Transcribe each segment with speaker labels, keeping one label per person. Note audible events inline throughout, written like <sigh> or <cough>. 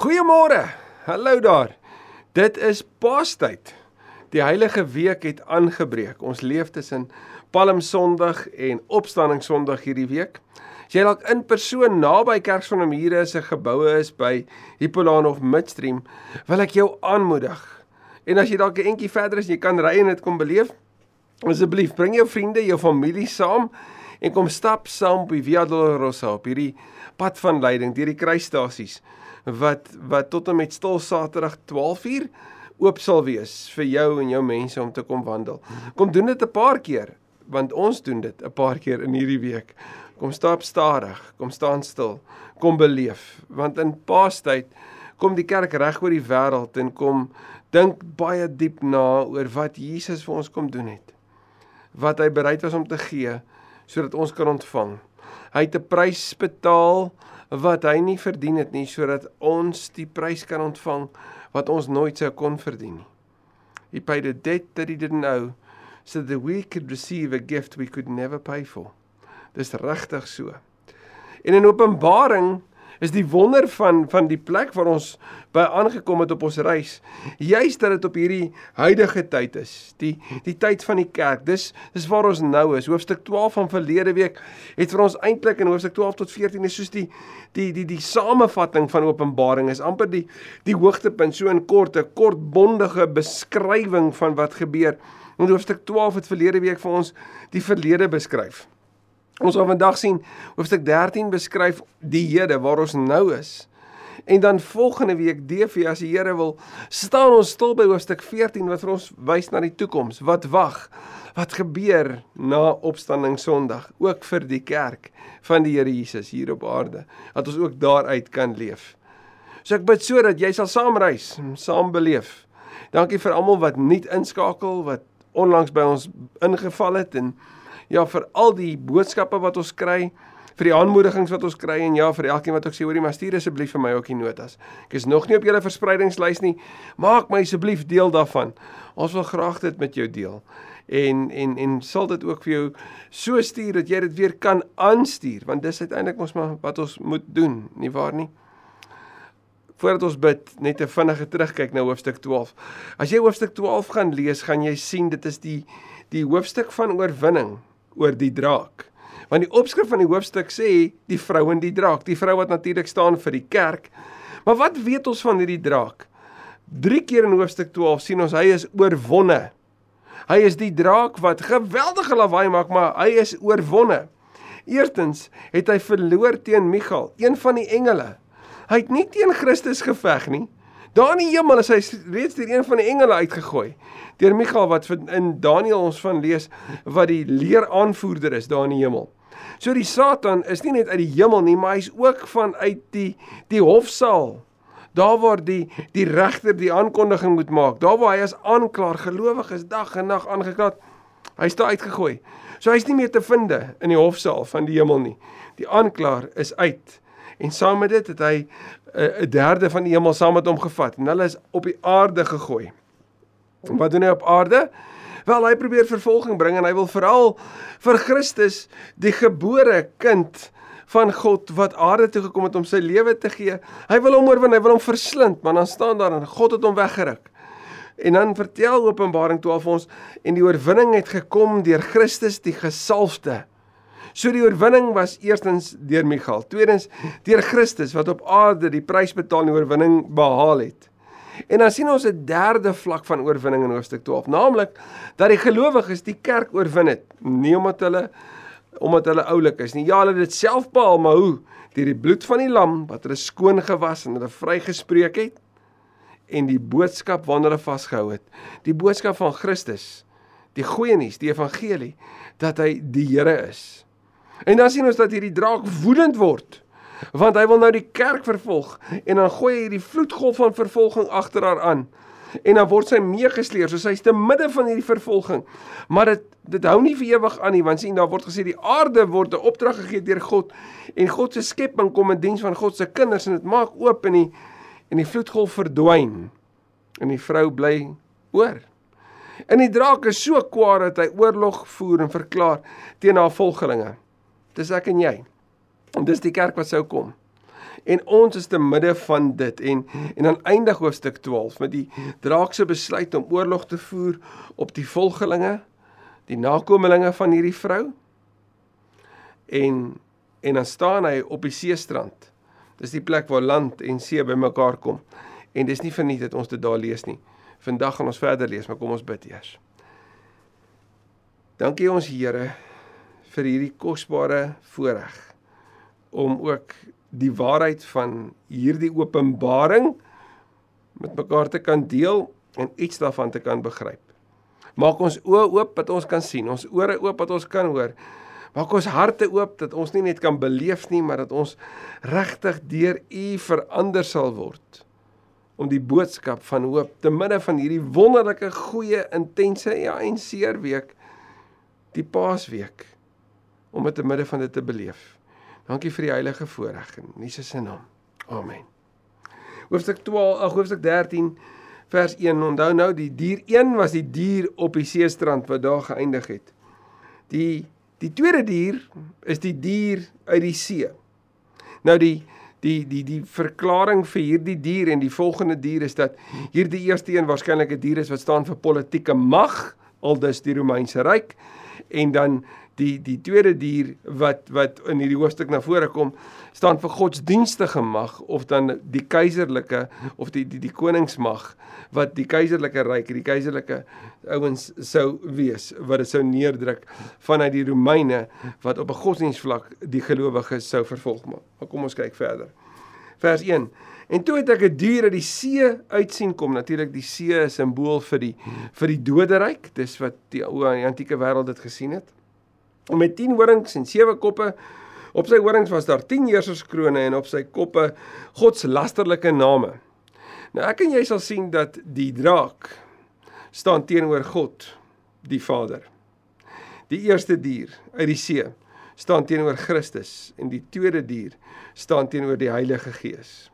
Speaker 1: Goeiemôre. Hallo daar. Dit is Paastyd. Die Heilige Week het aangebreek. Ons leef tussen Palm Sondag en Opstanding Sondag hierdie week. As jy dalk in persoon naby Kerk van die Mure se geboue is by Hippolaan of Midstream, wil ek jou aanmoedig. En as jy dalk 'n entjie verder is, jy kan ry en dit kom beleef. Asseblief, bring jou vriende, jou familie saam en kom stap saam op die Via Dolorosa op hierdie pad van lyding deur die kruisstasies wat wat tot en met stil Saterdag 12uur oop sal wees vir jou en jou mense om te kom wandel. Kom doen dit 'n paar keer want ons doen dit 'n paar keer in hierdie week. Kom stap stadig, kom staan stil, kom beleef want in Paastyd kom die kerk reg oor die wêreld en kom dink baie diep na oor wat Jesus vir ons kom doen het. Wat hy bereid was om te gee sodat ons kan ontvang. Hy het 'n prys betaal wat hy nie verdien het nie sodat ons die prys kan ontvang wat ons nooit sou kon verdien nie. He paid a debt that he didn't owe so that we could receive a gift we could never pay for. Dis regtig so. En in Openbaring is die wonder van van die plek waar ons by aangekom het op ons reis. Juis dat dit op hierdie huidige tyd is, die die tyd van die kerk. Dis dis waar ons nou is. Hoofstuk 12 van verlede week het vir ons eintlik in hoofstuk 12 tot 14 is soos die die die die samevatting van Openbaring is amper die die hoogtepunt so in kort 'n kort bondige beskrywing van wat gebeur. In hoofstuk 12 het verlede week vir ons die verlede beskryf. Ons gaan vandag sien hoofstuk 13 beskryf die Here waar ons nou is. En dan volgende week DV as die Here wil, staan ons stil by hoofstuk 14 wat vir ons wys na die toekoms. Wat wag? Wat gebeur na opstanding Sondag ook vir die kerk van die Here Jesus hier op aarde dat ons ook daaruit kan leef. So ek bid sodat jy sal saamreis, saam beleef. Dankie vir almal wat nuut inskakel, wat onlangs by ons ingeval het en ja vir al die boodskappe wat ons kry, vir die aanmoedigings wat ons kry en ja vir elkeen wat ook sê hoorie maar stuur asseblief vir my ook die notas. Ek is nog nie op julle verspreidingslys nie. Maak my asseblief deel daarvan. Ons wil graag dit met jou deel. En en en sal dit ook vir jou so stuur dat jy dit weer kan aanstuur want dis uiteindelik ons maar wat ons moet doen, nie waar nie? Voordat ons bid, net 'n vinnige terugkyk na hoofstuk 12. As jy hoofstuk 12 gaan lees, gaan jy sien dit is die die hoofstuk van oorwinning oor die draak. Want die opskrif van die hoofstuk sê die vrou en die draak, die vrou wat natuurlik staan vir die kerk. Maar wat weet ons van hierdie draak? 3 keer in hoofstuk 12 sien ons hy is oorwonne. Hy is die draak wat geweldige lawaai maak, maar hy is oorwonne. Eerstens het hy verloor teen Michael, een van die engele. Hy het nie teen Christus geveg nie. Daar in die hemel is hy reeds deur een van die engele uitgegooi deur Michael wat in Daniël ons van lees wat die leeraanvoerder is daar in die hemel. So die Satan is nie net uit die hemel nie, maar hy's ook vanuit die die hofsaal. Daar waar die die regter die aankondiging moet maak, daar waar hy as aanklaer gelowiges dag en nag aangekla het, hy's daar uitgegooi. So hy's nie meer te vind in die hofsaal van die hemel nie. Die aanklaer is uit. En saam met dit het hy eh, 'n derde van die hemel saam met hom gevat en hulle is op die aarde gegooi. Wat doen hy op aarde? Wel, hy probeer vervolging bring en hy wil veral vir Christus, die gebore kind van God wat aarde toe gekom het om sy lewe te gee. Hy wil hom oorwin, hy wil hom verslind, maar dan staan daar en God het hom weggeruk. En dan vertel Openbaring 12 ons en die oorwinning het gekom deur Christus die gesalfde. So die oorwinning was eerstens deur Michael, tweedens deur Christus wat op aarde die prys betaal en die oorwinning behaal het. En dan sien ons 'n derde vlak van oorwinning in hoofstuk 12, naamlik dat die gelowiges die kerk oorwin het, nie omdat hulle omdat hulle oulik is nie. Ja, hulle het dit self behaal, maar hoe? Deur die bloed van die lam wat hulle skoon gewas en hulle vrygespreek het en die boodskap waarna hulle vasgehou het. Die boodskap van Christus, die goeie nuus, die evangelie dat hy die Here is. En dan sien ons dat hierdie draak woedend word want hy wil nou die kerk vervolg en dan gooi hy hierdie vloedgolf van vervolging agter haar aan en dan word sy meegesleer soos hy's te midde van hierdie vervolging. Maar dit dit hou nie vir ewig aan nie want sien daar word gesê die aarde word 'n opdrag gegee deur God en God se skepping kom in diens van God se kinders en dit maak oop en die en die vloedgolf verdwyn en die vrou bly oor. En die draak is so kwaad dat hy oorlog voer en verklaar teen haar volgelinge dis ek en jy En dis die kerk wat sou kom. En ons is te midde van dit en en dan eindig hoofstuk 12 met die draak se besluit om oorlog te voer op die volgelinge, die nakommelinge van hierdie vrou. En en dan staan hy op die seestrand. Dis die plek waar land en see bymekaar kom. En dis nie verniet dat ons dit daar lees nie. Vandag gaan ons verder lees, maar kom ons bid eers. Dankie ons Here vir hierdie kosbare voorreg om ook die waarheid van hierdie openbaring met mekaar te kan deel en iets daarvan te kan begryp. Maak ons oë oop dat ons kan sien, ons ore oop dat ons kan hoor. Maak ons harte oop dat ons nie net kan beleef nie, maar dat ons regtig deur U verander sal word om die boodskap van hoop te midde van hierdie wonderlike goeie intense ja en seer week die Paasweek om dit te midde van dit te beleef. Dankie vir die heilige voorreg in Jesus se naam. Amen. Hoofstuk 12, ag hoofstuk 13 vers 1. Onthou nou die dier 1 was die dier op die seestrand wat daar geëindig het. Die die tweede dier is die dier uit die see. Nou die die die die verklaring vir hierdie dier en die volgende dier is dat hierdie eerste een waarskynlik 'n dier is wat staan vir politieke mag, aldus die Romeinse ryk en dan die die tweede dier wat wat in hierdie hoofstuk na vore kom staan vir godsdienstige mag of dan die keiserlike of die die die koningsmag wat die keiserlike ryk die keiserlike ouens sou wees wat dit sou neerdruk vanuit die Romeine wat op 'n godsdienstvlak die gelowiges sou vervolg maak. Maar kom ons kyk verder. Vers 1 En toe het ek 'n dier uit die see uitsien kom. Natuurlik die see is simbool vir die vir die doderyk. Dis wat die ou antieke wêreld dit gesien het met 10 horings en 7 koppe. Op sy horings was daar 10 heerserskrone en op sy koppe godslasterlike name. Nou ek en jy sal sien dat die draak staan teenoor God, die Vader. Die eerste dier uit die see staan teenoor Christus en die tweede dier staan teenoor die Heilige Gees.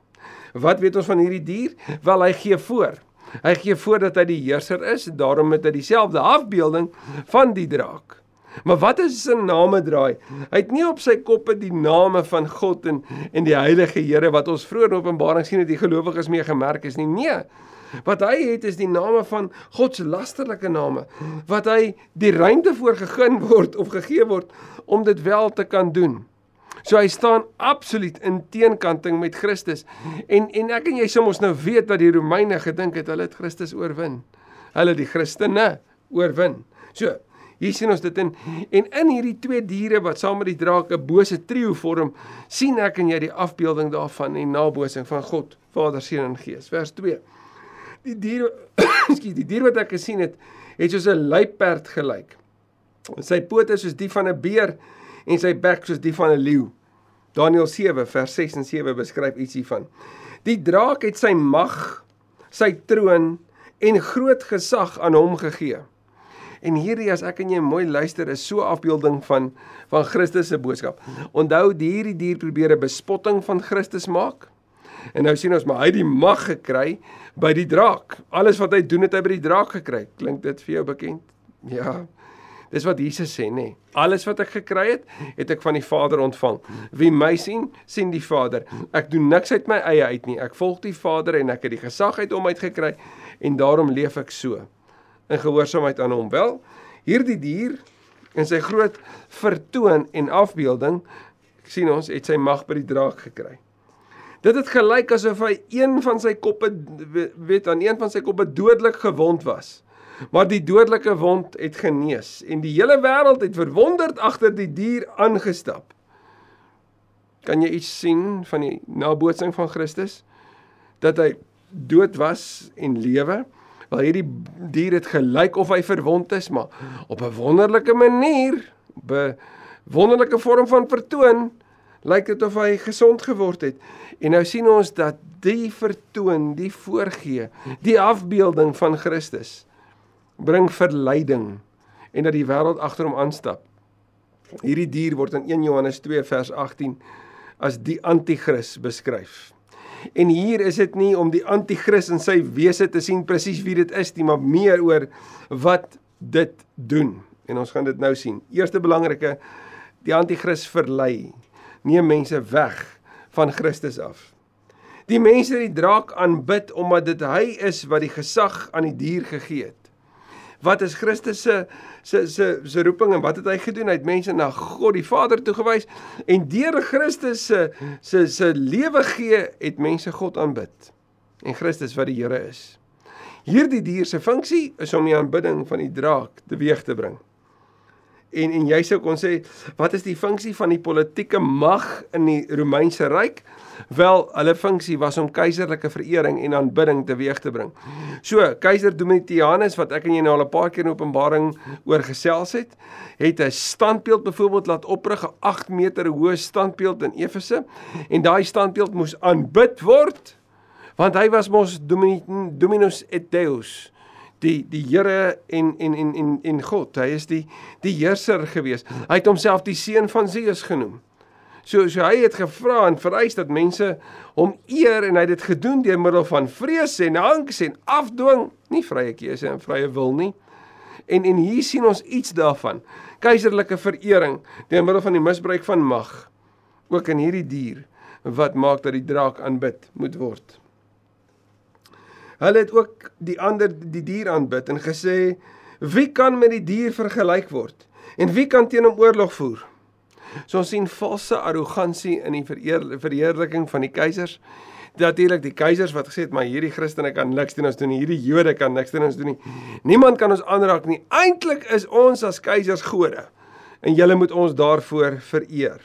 Speaker 1: Wat weet ons van hierdie dier? Wel hy gee voor. Hy gee voor dat hy die heerser is, daarom het hy dieselfde afbeelding van die draak. Maar wat is sy name draai? Hy het nie op sy koppe die name van God en en die Heilige Here wat ons vroeër in Openbaring sien het die gelowiges mee gemerk is nie. Nee. Wat hy het is die name van God se lasterlike name wat hy die ruimte voor gegee word of gegee word om dit wel te kan doen. So hy staan absoluut in teenkanting met Christus. En en ek en jy sou mos nou weet wat die Romeine gedink het, hulle het Christus oorwin. Hulle die Christene oorwin. So, Hier sien ons dit in en in hierdie twee diere wat saam met die draak 'n bose trio vorm, sien ek en jy die afbeelding daarvan en nabootsing van God, Vader, Seun en Gees. Vers 2. Die dier <coughs> Ekskuus, die dier wat ek gesien het, het soos 'n luiperd gelyk. Sy pote soos die van 'n beer en sy bek soos die van 'n leeu. Daniël 7 vers 6 en 7 beskryf iets hiervan. Die draak het sy mag, sy troon en groot gesag aan hom gegee. En hierdie as ek en jy mooi luister is so 'n afbeelding van van Christus se boodskap. Onthou hierdie dier probeer 'n bespotting van Christus maak. En nou sien ons maar hy het die mag gekry by die draak. Alles wat hy doen het hy by die draak gekry. Klink dit vir jou bekend? Ja. Dis wat Jesus sê, nê. Nee. Alles wat ek gekry het, het ek van die Vader ontvang. Wie my sien, sien die Vader. Ek doen niks uit my eie uit nie. Ek volg die Vader en ek het die gesag uit hom uitgekry en daarom leef ek so in gehoorsaamheid aan hom wel. Hierdie dier in sy groot vertoon en afbeelding sien ons het sy mag by die draak gekry. Dit het gelyk asof hy een van sy koppe weet aan een van sy koppe dodelik gewond was. Maar die dodelike wond het genees en die hele wêreld het verwonderd agter die dier aangestap. Kan jy iets sien van die nabootsing van Christus dat hy dood was en lewe? Wel hierdie dier het gelyk of hy verwond is, maar op 'n wonderlike manier, op 'n wonderlike vorm van vertoon, lyk dit of hy gesond geword het. En nou sien ons dat die vertoon, die voorgee, die afbeelding van Christus bring verleiding en dat die wêreld agter hom aanstap. Hierdie dier word in 1 Johannes 2 vers 18 as die anti-kris beskryf. En hier is dit nie om die anti-kris in sy wese te sien presies wie dit is nie, maar meer oor wat dit doen. En ons gaan dit nou sien. Eerste belangrike, die anti-kris verlei, neem mense weg van Christus af. Die mense die draak aanbid omdat dit hy is wat die gesag aan die dier gegee het. Wat is Christus se se se se roeping en wat het hy gedoen? Hy het mense na God die Vader toegewys en deur Christus se se se lewe gee het mense God aanbid. En Christus wat die Here is. Hierdie dier se funksie is om die aanbidding van die draak teweeg te bring. En en jy sou kon sê, wat is die funksie van die politieke mag in die Romeinse ryk? Wel, hulle funksie was om keiserlike verering en aanbidding teweeg te bring. So, keiser Domitianus wat ek en jy nou al 'n paar keer in Openbaring oor gesels het, het 'n standbeeld byvoorbeeld laat oprig, 'n 8 meter hoë standbeeld in Efese, en daai standbeeld moes aanbid word want hy was mos Dominus et Deus die die Here en en en en en God. Hy is die die heerser gewees. Hy het homself die seun van Zeus genoem. So so hy het gevra en vereis dat mense hom eer en hy het dit gedoen deur middel van vrees en angs en afdwing, nie vrye keuse en vrye wil nie. En en hier sien ons iets daarvan. Keiserlike verering deur middel van die misbruik van mag ook in hierdie dier wat maak dat die draak aanbid moet word. Hulle het ook die ander die dier aanbid en gesê wie kan met die dier vergelyk word en wie kan teen hom oorlog voer? So ons sien valse arrogansie in die verheerliking van die keisers. Natuurlik die keisers wat gesê het maar hierdie Christene kan niks doen ons doen nie, hierdie Jode kan niks doen ons doen nie. Niemand kan ons aanraak nie. Eintlik is ons as keisers gode en julle moet ons daarvoor vereer.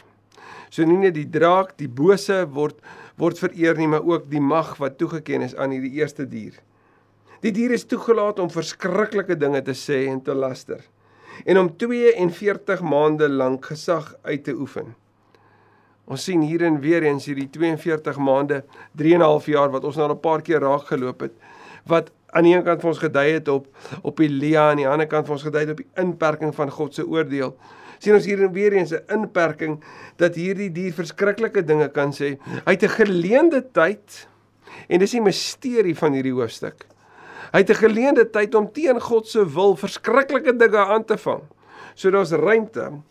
Speaker 1: So nie net die draak, die bose word word vereer nie, maar ook die mag wat toegeken is aan hierdie eerste dier. Die dier is toegelaat om verskriklike dinge te sê en te laster en om 42 maande lank gesag uit te oefen. Ons sien hierin weer eens hierdie 42 maande, 3 en 'n half jaar wat ons nou al 'n paar keer raak geloop het, wat aan die een kant vir ons gedui het op op Elia en aan die ander kant vir ons gedui het op die inperking van God se oordeel sien ons hier weer eens 'n inperking dat hierdie dier verskriklike dinge kan sê. Hy het 'n geleende tyd en dis die misterie van hierdie hoofstuk. Hy het 'n geleende tyd om teen God se wil verskriklike dinge aan te vang. So daar's ruimte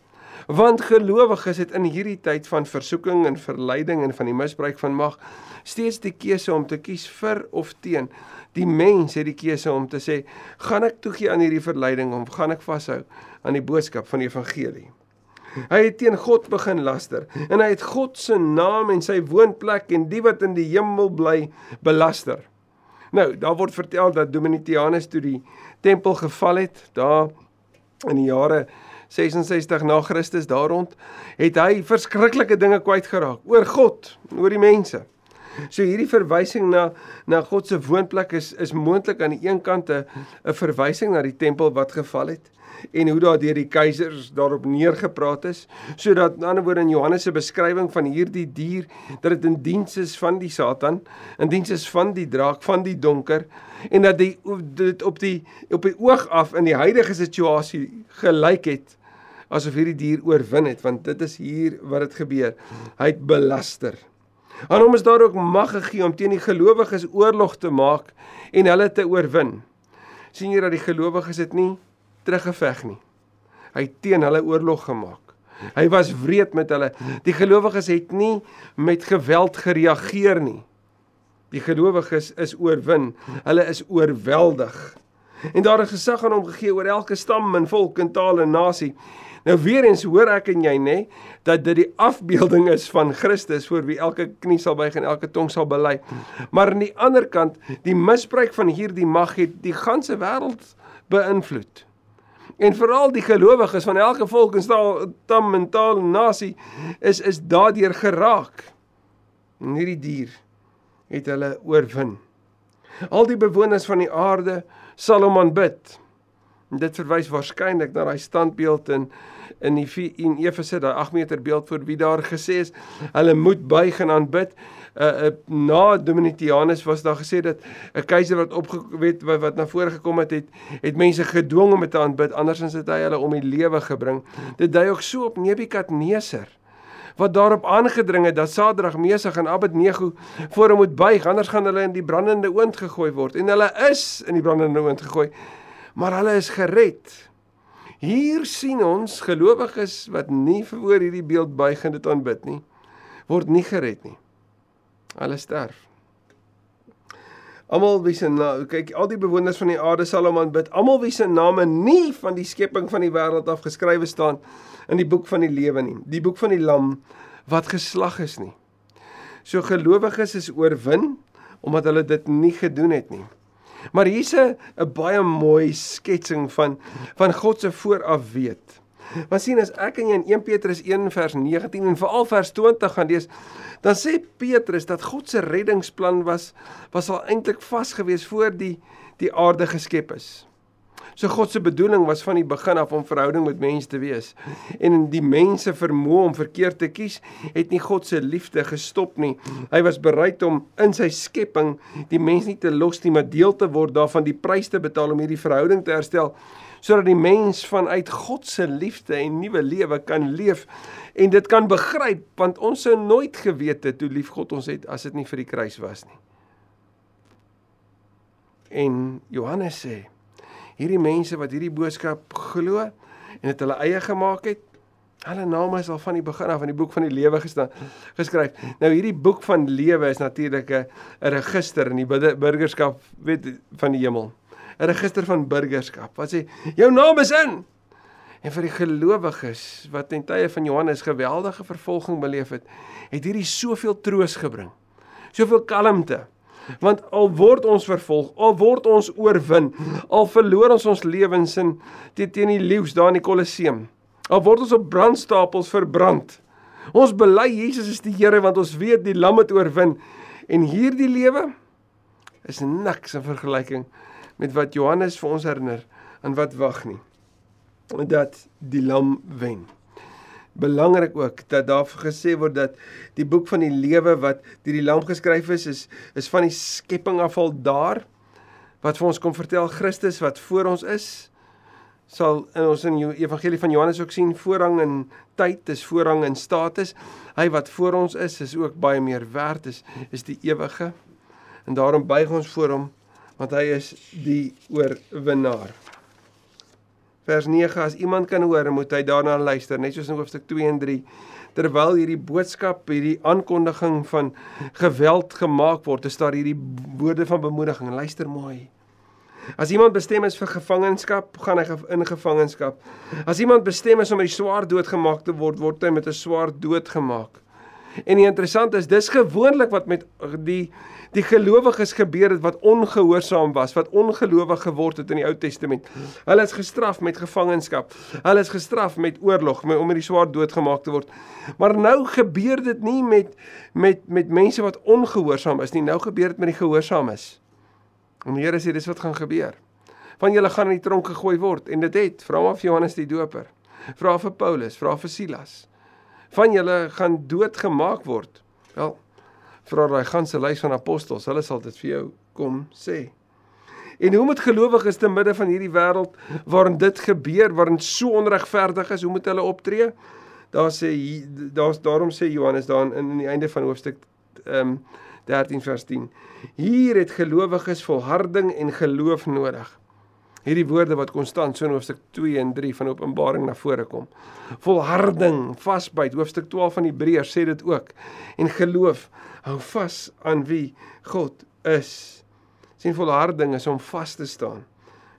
Speaker 1: want gelowiges het in hierdie tyd van versoeking en verleiding en van die misbruik van mag steeds die keuse om te kies vir of teen. Die mens het die keuse om te sê, gaan ek toegee aan hierdie verleiding of gaan ek vashou aan die boodskap van die evangelie? Hy het teen God begin laster en hy het God se naam en sy woonplek en die wat in die hemel bly belaster. Nou, daar word vertel dat Domitianus toe die tempel geval het, daar in die jare 66 na Christus daar rond, het hy verskriklike dinge kwyt geraak oor God, oor die mense. So hierdie verwysing na na God se woonplek is is moontlik aan die een kant 'n 'n verwysing na die tempel wat geval het en hoe daar deur die keisers daarop neergepraat is sodat aan die ander woorde in Johannes se beskrywing van hierdie dier dat dit in diens is van die Satan, in diens is van die draak, van die donker en dat die dit op die op die oog af in die huidige situasie gelyk het asof hierdie dier oorwin het want dit is hier wat dit gebeur. Hy het belaster. Aan hom is daar ook mag gegee om teen die gelowiges oorlog te maak en hulle te oorwin. sien jy dat die gelowiges dit nie teruggeveg nie. Hy het teen hulle oorlog gemaak. Hy was wreed met hulle. Die gelowiges het nie met geweld gereageer nie. Die gelowiges is oorwin. Hulle is oorweldig. En daar is gesag aan hom gegee oor elke stam en volk en taal en nasie. Nou weer eens hoor ek en jy nê dat dit die afbeelding is van Christus voor wie elke knie sal buig en elke tong sal bely. Maar aan die ander kant, die misbruik van hierdie mag het die ganse wêreld beïnvloed. En veral die gelowiges van elke volk en taal, tam en taal en nasie is is daardeur geraak. En hierdie dier het hulle oorwin. Al die bewoners van die aarde sal hom aanbid. En dit verwys waarskynlik na daai standbeeld in in die in Efese daai 8 meter beeld voor wie daar gesê is hulle moet buig en aanbid. Uh, uh na Domitianus was daar gesê dat 'n keiser wat opgewet wat, wat na vore gekom het het het mense gedwing om te aanbid andersins het hy hulle om die lewe gebring. Dit dui ook so op Nebukadneser wat daarop aangedring het dat Sadrag, Mesach en Abednego voor hom moet buig anders gaan hulle in die brandende oond gegooi word en hulle is in die brandende oond gegooi maar hulle is gered. Hier sien ons gelowiges wat nie vir oor hierdie beeld buig en dit aanbid nie, word nie gered nie. Hulle sterf. Almal wie se kyk al die bewoners van die aarde sal hom aanbid. Almal wie se name nie van die skepping van die wêreld af geskrywe staan in die boek van die lewe nie. Die boek van die lam wat geslag is nie. So gelowiges is oorwin omdat hulle dit nie gedoen het nie. Maar hier's 'n baie mooi sketsing van van God se vooraf weet. Want sien as ek en jy in 1 Petrus 1 vers 19 en veral vers 20 gaan lees, dan sê Petrus dat God se reddingsplan was was al eintlik vas gewees voor die die aarde geskep is. So God se bedoeling was van die begin af om verhouding met mense te wees. En in die mense vermoë om verkeerd te kies, het nie God se liefde gestop nie. Hy was bereid om in sy skepping die mens nie te los nie, maar deel te word daarvan, die prys te betaal om hierdie verhouding te herstel sodat die mens vanuit God se liefde en nuwe lewe kan leef en dit kan begryp want ons sou nooit geweet het hoe lief God ons het as dit nie vir die kruis was nie. En Johannes sê hierdie mense wat hierdie boodskap glo en dit hulle eie gemaak het, hulle name is al van die begin af in die boek van die lewe geskryf. Nou hierdie boek van lewe is natuurlik 'n register in die burgerskap weet van die hemel. 'n register van burgerskap. Wat sê jou naam is in. En vir die gelowiges wat ten tye van Johannes geweldige vervolging beleef het, het hierdie soveel troos gebring. Soveel kalmte. Want al word ons vervolg, al word ons oorwin, al verloor ons ons lewens in teen die leeu's daar in die Kolosseum. Al word ons op brandstapels verbrand. Ons bely Jesus is die Here want ons weet die lam het oorwin en hierdie lewe is niks in vergelyking met wat Johannes vir ons herinner aan wat wag nie. Dat die lam wen belangrik ook dat daar gesê word dat die boek van die lewe wat deur die lam geskryf is is is van die skepping af al daar wat vir ons kom vertel Christus wat voor ons is sal in ons in die evangelie van Johannes ook sien voorrang in tyd is voorrang in status hy wat voor ons is is ook baie meer werd is is die ewige en daarom buig ons voor hom want hy is die oorwinnaar. Vers 9 as iemand kan hoor moet hy daarna luister. Net soos in hoofstuk 2 en 3 terwyl hierdie boodskap hierdie aankondiging van geweld gemaak word is daar hierdie woorde van bemoediging. Luister mooi. As iemand bestem is vir gevangenskap, gaan hy in gevangenskap. As iemand bestem is om met die swaard doodgemaak te word, word hy met 'n swaard doodgemaak. En die interessant is, dis gewoonlik wat met die die gelowiges gebeur het wat ongehoorsaam was, wat ongelowig geword het in die Ou Testament. Hulle is gestraf met gevangenskap. Hulle is gestraf met oorlog, met, om met die swaard doodgemaak te word. Maar nou gebeur dit nie met met met mense wat ongehoorsaam is nie. Nou gebeur dit met die gehoorsaames. En die Here sê dis wat gaan gebeur. Van julle gaan in die tronk gegooi word en dit het vra maar vir Johannes die Doper. Vra vir Paulus, vra vir Silas. Van julle gaan doodgemaak word. Wel, vra daai ganse lys van apostels, hulle sal dit vir jou kom sê. En hoe moet gelowiges te midde van hierdie wêreld waarin dit gebeur, waarin so onregverdig is, hoe moet hulle optree? Daar sê daar's daarom sê Johannes daar in in die einde van hoofstuk ehm um, 13 vers 10. Hier het gelowiges volharding en geloof nodig. Hierdie woorde wat konstant so in hoofstuk 2 en 3 van Openbaring na vore kom. Volharding, vasbyt, hoofstuk 12 van Hebreërs sê dit ook. En geloof, hou vas aan wie God is. Sien volharding is om vas te staan.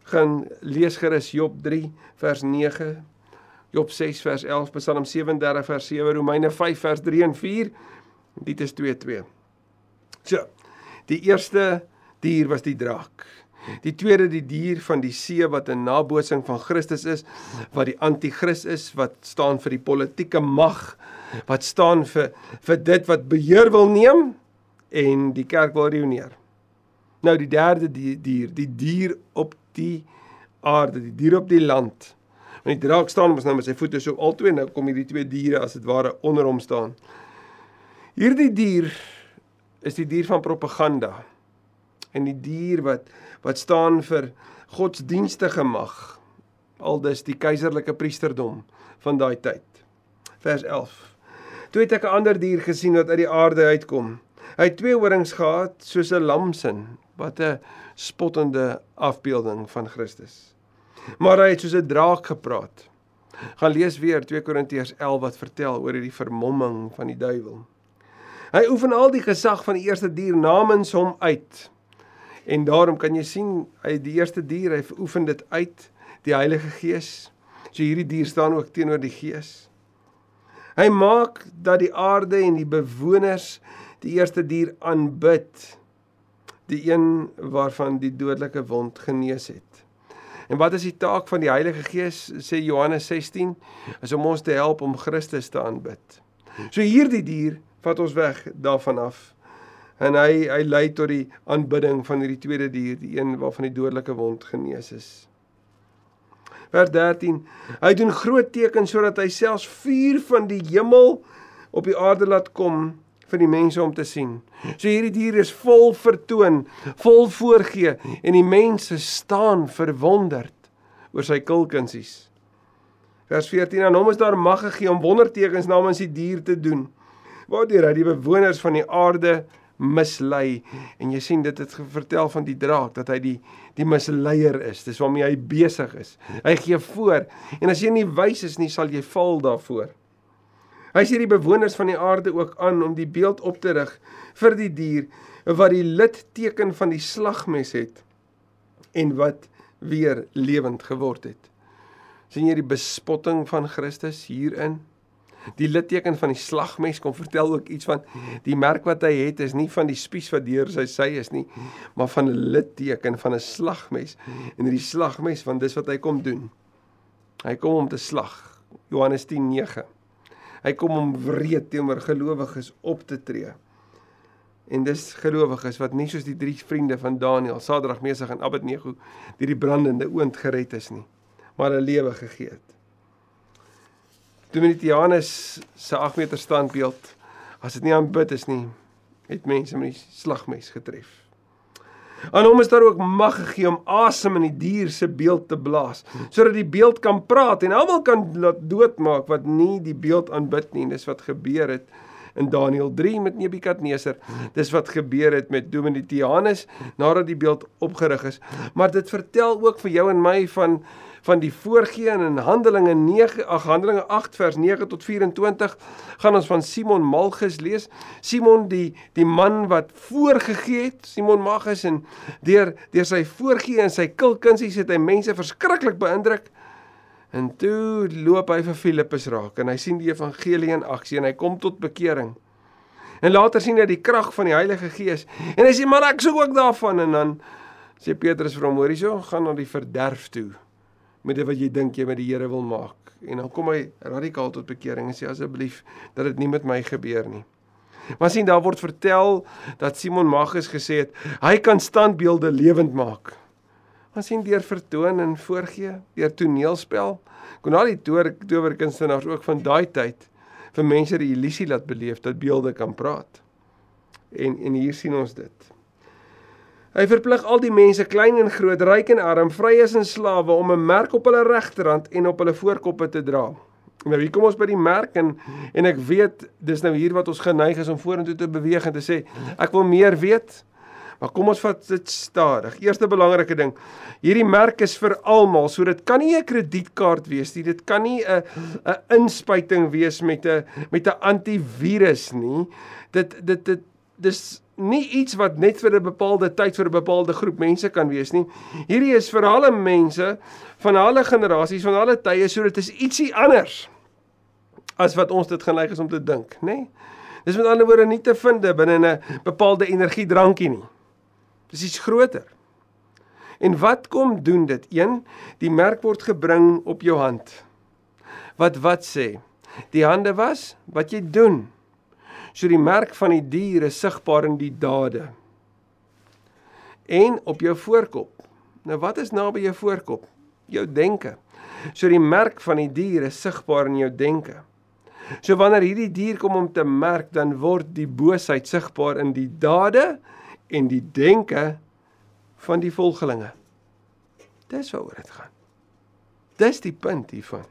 Speaker 1: Gaan lees gerus Job 3 vers 9, Job 6 vers 11, Psalm 37 vers 7, Romeine 5 vers 3 en 4. Dit is 2:2. So, die eerste dier was die draak. Die tweede die dier van die see wat 'n nabootsing van Christus is, wat die anti-kris is, wat staan vir die politieke mag, wat staan vir vir dit wat beheer wil neem en die kerk wil reuneer. Nou die derde die dier, die dier op die aarde, die dier op die land. Want die draak staan mos nou met sy voete so altoe nou kom hierdie twee diere as dit ware onder hom staan. Hierdie dier is die dier van propaganda en die dier wat wat staan vir godsdienstige mag. Aldus die keiserlike priesterdom van daai tyd. Vers 11 toe het ek 'n ander dier gesien wat uit die aarde uitkom. Hy het twee horings gehad soos 'n lamsin wat 'n spottende afbeelding van Christus. Maar hy het soos 'n draak gepraat. Gaan lees weer 2 Korintiërs 11 wat vertel oor hierdie vermomming van die duiwel. Hy oefen al die gesag van die eerste dier namens hom uit. En daarom kan jy sien hy die eerste dier, hy oefen dit uit, die Heilige Gees. So hierdie dier staan ook teenoor die Gees. Hy maak dat die aarde en die bewoners die eerste dier aanbid, die een waarvan die dodelike wond genees het. En wat is die taak van die Heilige Gees sê Johannes 16 is om ons te help om Christus te aanbid. So hierdie dier vat ons weg daarvan af. En hy hy lei tot die aanbidding van hierdie tweede dier, die een waarvan die dodelike wond genees is. Vers 13. Hy doen groot tekens sodat hy selfs vuur van die hemel op die aarde laat kom vir die mense om te sien. So hierdie dier is vol vertoon, vol voorgee en die mense staan verwonderd oor sy kulkunsies. Vers 14: En hom is daar mag gegee om wondertekens namens die dier te doen. Waardeur hy die bewoners van die aarde mislei en jy sien dit het vertel van die draak dat hy die die misleier is. Dis waarmee hy besig is. Hy gee voor en as jy nie wys is nie, sal jy val daarvoor. Hy sê die bewoners van die aarde ook aan om die beeld op te rig vir die dier wat die litteken van die slagmes het en wat weer lewend geword het. sien jy die bespotting van Christus hierin? Die litteken van die slagmes kom vertel ook iets van die merk wat hy het is nie van die spies wat deur sy sy is nie, maar van 'n litteken van 'n slagmes. En hierdie slagmes van dis wat hy kom doen. Hy kom om te slag. Johannes 10:9. Hy kom om wreed teenoor gelowiges op te tree. En dis gelowiges wat nie soos die drie vriende van Daniël, Sadrag, Mesach en Abednego deur die brandende oond gered is nie, maar 'n lewe gegee het. Dominitianus se 8 meter standbeeld, as dit nie aanbid is nie, het mense met die slagmes getref. Aan hom is daar ook mag gegee om asem in die dier se beeld te blaas, sodat die beeld kan praat en almal kan laat doodmaak wat nie die beeld aanbid nie. Dis wat gebeur het in Daniël 3 met Nebukadneser. Dis wat gebeur het met Domitianus nadat die beeld opgerig is. Maar dit vertel ook vir jou en my van van die voorgeen in Handelinge 9 ag Handelinge 8 vers 9 tot 24 gaan ons van Simon Malchus lees. Simon die die man wat voorgegee het, Simon Malchus en deur deur sy voorgee en sy kulkunsies het hy mense verskriklik beïndruk. En toe loop hy vir Filippus raak en hy sien die evangelie in aksie en hy kom tot bekering. En later sien hy die krag van die Heilige Gees en hy sê maar ek soek ook daarvan en dan sê Petrus vir hom hoor hierso gaan na die verderf toe met dit wat jy dink jy met die Here wil maak. En dan kom hy radikaal tot bekering en sê asseblief dat dit nie met my gebeur nie. Maar sien daar word vertel dat Simon Magus gesê het hy kan standbeelde lewend maak. Ons sien deur vertoon en voorgee, deur toneelspel, kon al die towerkunstenaars ook van daai tyd vir mense die illusie laat beleef dat beelde kan praat. En en hier sien ons dit. Hy verplig al die mense, klein en groot, ryk en arm, vryes en slawe om 'n merk op hulle regterhand en op hulle voorkoppe te dra. Nou hier kom ons by die merk en en ek weet dis nou hier wat ons geneig is om vorentoe te beweeg en te sê ek wil meer weet. Maar kom ons vat dit stadig. Eerste belangrike ding. Hierdie merk is vir almal, so dit kan nie 'n kredietkaart wees nie. Dit kan nie 'n 'n inspuiting wees met 'n met 'n antivirus nie. Dit dit dit dis nie iets wat net vir 'n bepaalde tyd vir 'n bepaalde groep mense kan wees nie. Hierdie is vir alle mense van alle generasies, van alle tye, so dit is ietsie anders as wat ons dit geneig is om te dink, nê? Nee? Dis met ander woorde nie te vind binne 'n bepaalde energiedrankie nie. Dis iets groter. En wat kom doen dit? 1. Die merk word gebring op jou hand. Wat wat sê? Die hande was wat jy doen. So die merk van die dier is sigbaar in die dade. En op jou voorkop. Nou wat is naby jou voorkop? Jou denke. So die merk van die dier is sigbaar in jou denke. So wanneer hierdie dier kom om te merk, dan word die boosheid sigbaar in die dade en die denke van die volgelinge. Dis waaroor dit gaan. Dis die punt hiervan.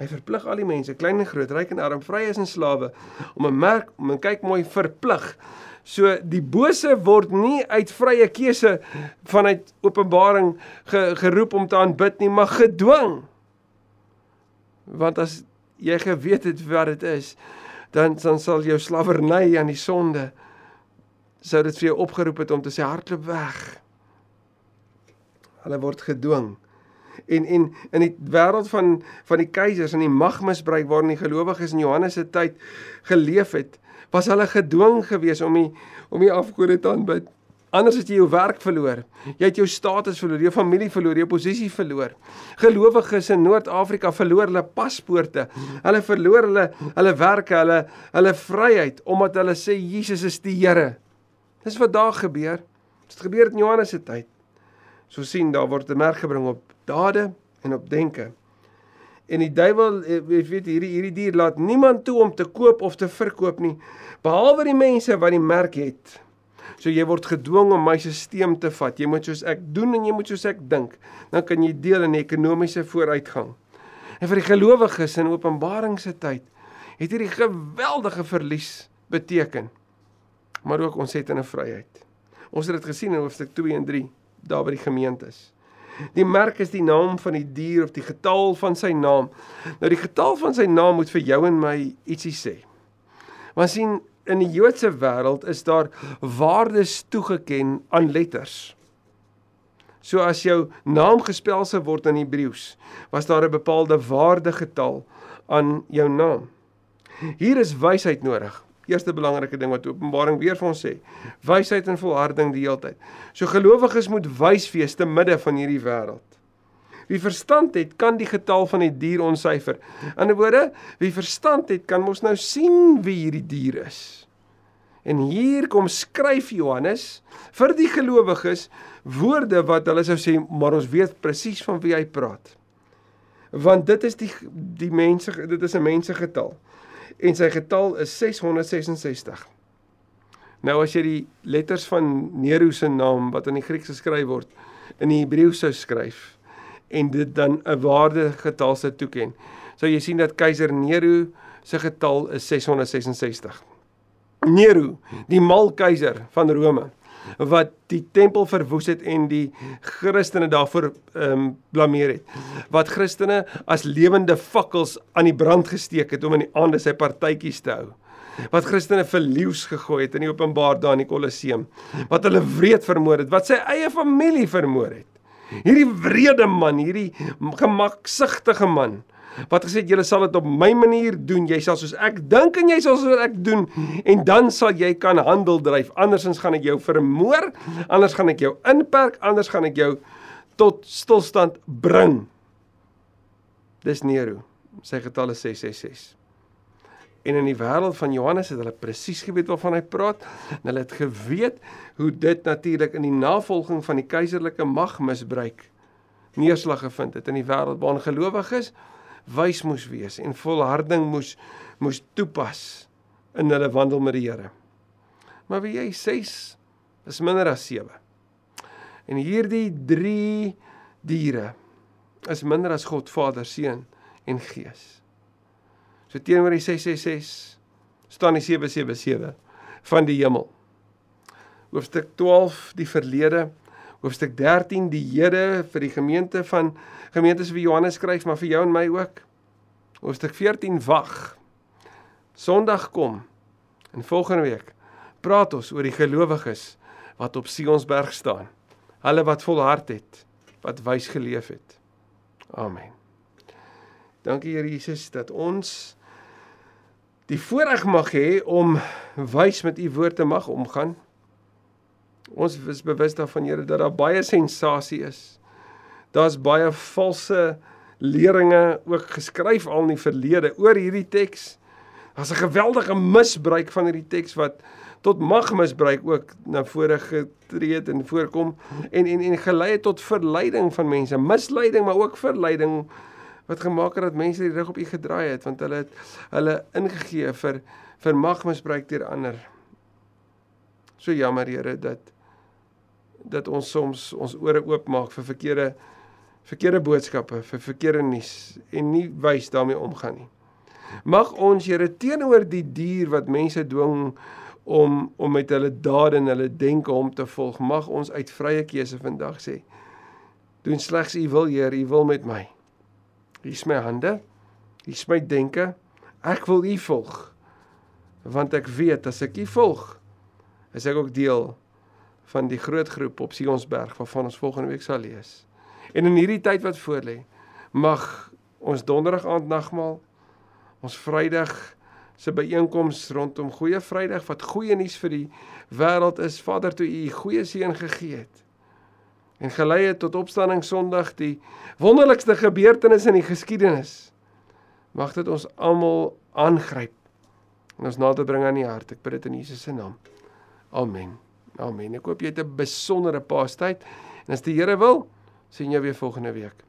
Speaker 1: Hy verplig al die mense, klein en groot, ryk en arm, vryes en slawe om 'n merk, om 'n kyk mooi verplig. So die bose word nie uit vrye keuse vanuit Openbaring ge, geroep om te aanbid nie, maar gedwing. Want as jy geweet het wat dit is, dan dan sal jou slawerny aan die sonde sou dit vir jou opgeroep het om te sê hardloop weg. Hulle word gedwing. En en in die wêreld van van die keisers en die magmisbruik waarin die gelowiges in Johannes se tyd geleef het, was hulle gedwing geweest om die om die afgode te aanbid. Anders het jy jou werk verloor. Jy het jou status verloor, jou familie verloor, jou posisie verloor. Gelowiges in Noord-Afrika verloor hulle paspoorte. Hulle verloor hulle hulle werke, hulle hulle vryheid omdat hulle sê Jesus is die Here. Dis wat daar gebeur. Dit gebeur in Johannes se tyd. So sien daar word 'n merk gebring op dade en op denke. En die duiwel eh, weet hierdie hierdie dier laat niemand toe om te koop of te verkoop nie behalwe die mense wat die merk het. So jy word gedwing om my stelsel te vat. Jy moet soos ek doen en jy moet soos ek dink. Dan kan jy deel in die ekonomiese vooruitgang. En vir die gelowiges in Openbaring se tyd het hierdie geweldige verlies beteken. Maar ook ontsettende vryheid. Ons het dit gesien in hoofstuk 2 en 3 daar by die gemeentes. Die merk is die naam van die dier of die getal van sy naam. Nou die getal van sy naam moet vir jou en my ietsie sê. Want sien in die Joodse wêreld is daar waardes toegeken aan letters. So as jou naam gespel sou word in Hebreëus, was daar 'n bepaalde waardegetal aan jou naam. Hier is wysheid nodig. Eerste belangrike ding wat Openbaring weer vir ons sê, wysheid en volharding die hele tyd. So gelowiges moet wys wees te midde van hierdie wêreld. Wie verstand het, kan die getal van die dier ontsyfer. In 'n woorde, wie verstand het, kan mos nou sien wie hierdie dier is. En hier kom skryf Johannes vir die gelowiges woorde wat hulle sou sê, maar ons weet presies van wie hy praat. Want dit is die die mense, dit is 'n mensegetal. En sy getal is 666. Nou as jy die letters van Nero se naam wat in die Grieks geskryf word in die Hebreëus sou skryf, en dit dan 'n waarde getal se toeken. So jy sien dat keiser Nero se getal is 666. Nero, die mal keiser van Rome wat die tempel verwoes het en die Christene daarvoor ehm um, blameer het. Wat Christene as lewende fakkels aan die brand gesteek het om in die aande sy partytjies te hou. Wat Christene verliefs gegooi het in die openbaar daar in die Kolosseum. Wat hulle wreed vermoor het, wat sy eie familie vermoor het. Hierdie wrede man, hierdie gemaksigtige man wat gesê het jy sal dit op my manier doen, jy sal soos ek dink en jy sal soos ek doen en dan sal jy kan handel dryf. Andersins gaan ek jou vermoor, anders gaan ek jou inperk, anders gaan ek jou tot stilstand bring. Dis Nero. Sy getal is 666. En in die wêreld van Johannes het hulle presies geweet waarvan hy praat. En hulle het geweet hoe dit natuurlik in die navolging van die keiserlike mag misbruik neerslag gevind het in die wêreld waar gelowiges wys moes wees en volharding moes moes toepas in hulle wandel met die Here. Maar wie jy 6 is minder as 7. En hierdie 3 diere is minder as God Vader, Seun en Gees. So teenoor die 666 staan die 777 van die hemel. Hoofstuk 12 die verlede, hoofstuk 13 die Here vir die gemeente van gemeentes wie Johannes skryf, maar vir jou en my ook. Hoofstuk 14 wag. Sondag kom. En volgende week praat ons oor die gelowiges wat op Sionsberg staan. Hulle wat volhard het, wat wys geleef het. Amen. Dankie Here Jesus dat ons die voorreg mag hê om wys met u woord te mag omgaan. Ons is bewus daarvan Here dat daar baie sensasie is. Daar's baie valse leringe ook geskryf al in die verlede oor hierdie teks. Daar's 'n geweldige misbruik van hierdie teks wat tot magmisbruik ook na vore getree het en voorkom en en en gelei het tot verleiding van mense, misleiding maar ook verleiding wat gemaak het dat mense die rug op U gedraai het want hulle het hulle ingegee vir vir magmisbruik deur ander. So jammer Here dat dat ons soms ons ore oopmaak vir verkeerde verkeerde boodskappe, vir verkeerde nuus en nie wys daarmee omgaan nie. Mag ons Here teenoor die dier wat mense dwing om om met hulle dade en hulle denke om te volg, mag ons uit vrye keuse vandag sê: Doen slegs U wil, Heer, U wil met my. Hier is my hande. Hier is my denke. Ek wil U volg. Want ek weet as ek U volg, is ek ook deel van die groot groep op Sionsberg waarvan ons volgende week sal lees. En in hierdie tyd wat voorlê, mag ons donderdag aand nagmaal, ons Vrydag se byeenkoms rondom Goeie Vrydag wat goeie nuus vir die wêreld is. Vader, toe U goeie seën gegee het en gelei het tot opstanding Sondag, die wonderlikste gebeurtenis in die geskiedenis. Mag dit ons almal aangryp en ons nader bring aan die hart. Ek bid dit in Jesus se naam. Amen. Amen. Ek hoop jy het 'n besondere Paastyd en as die Here wil, sien jou weer volgende week.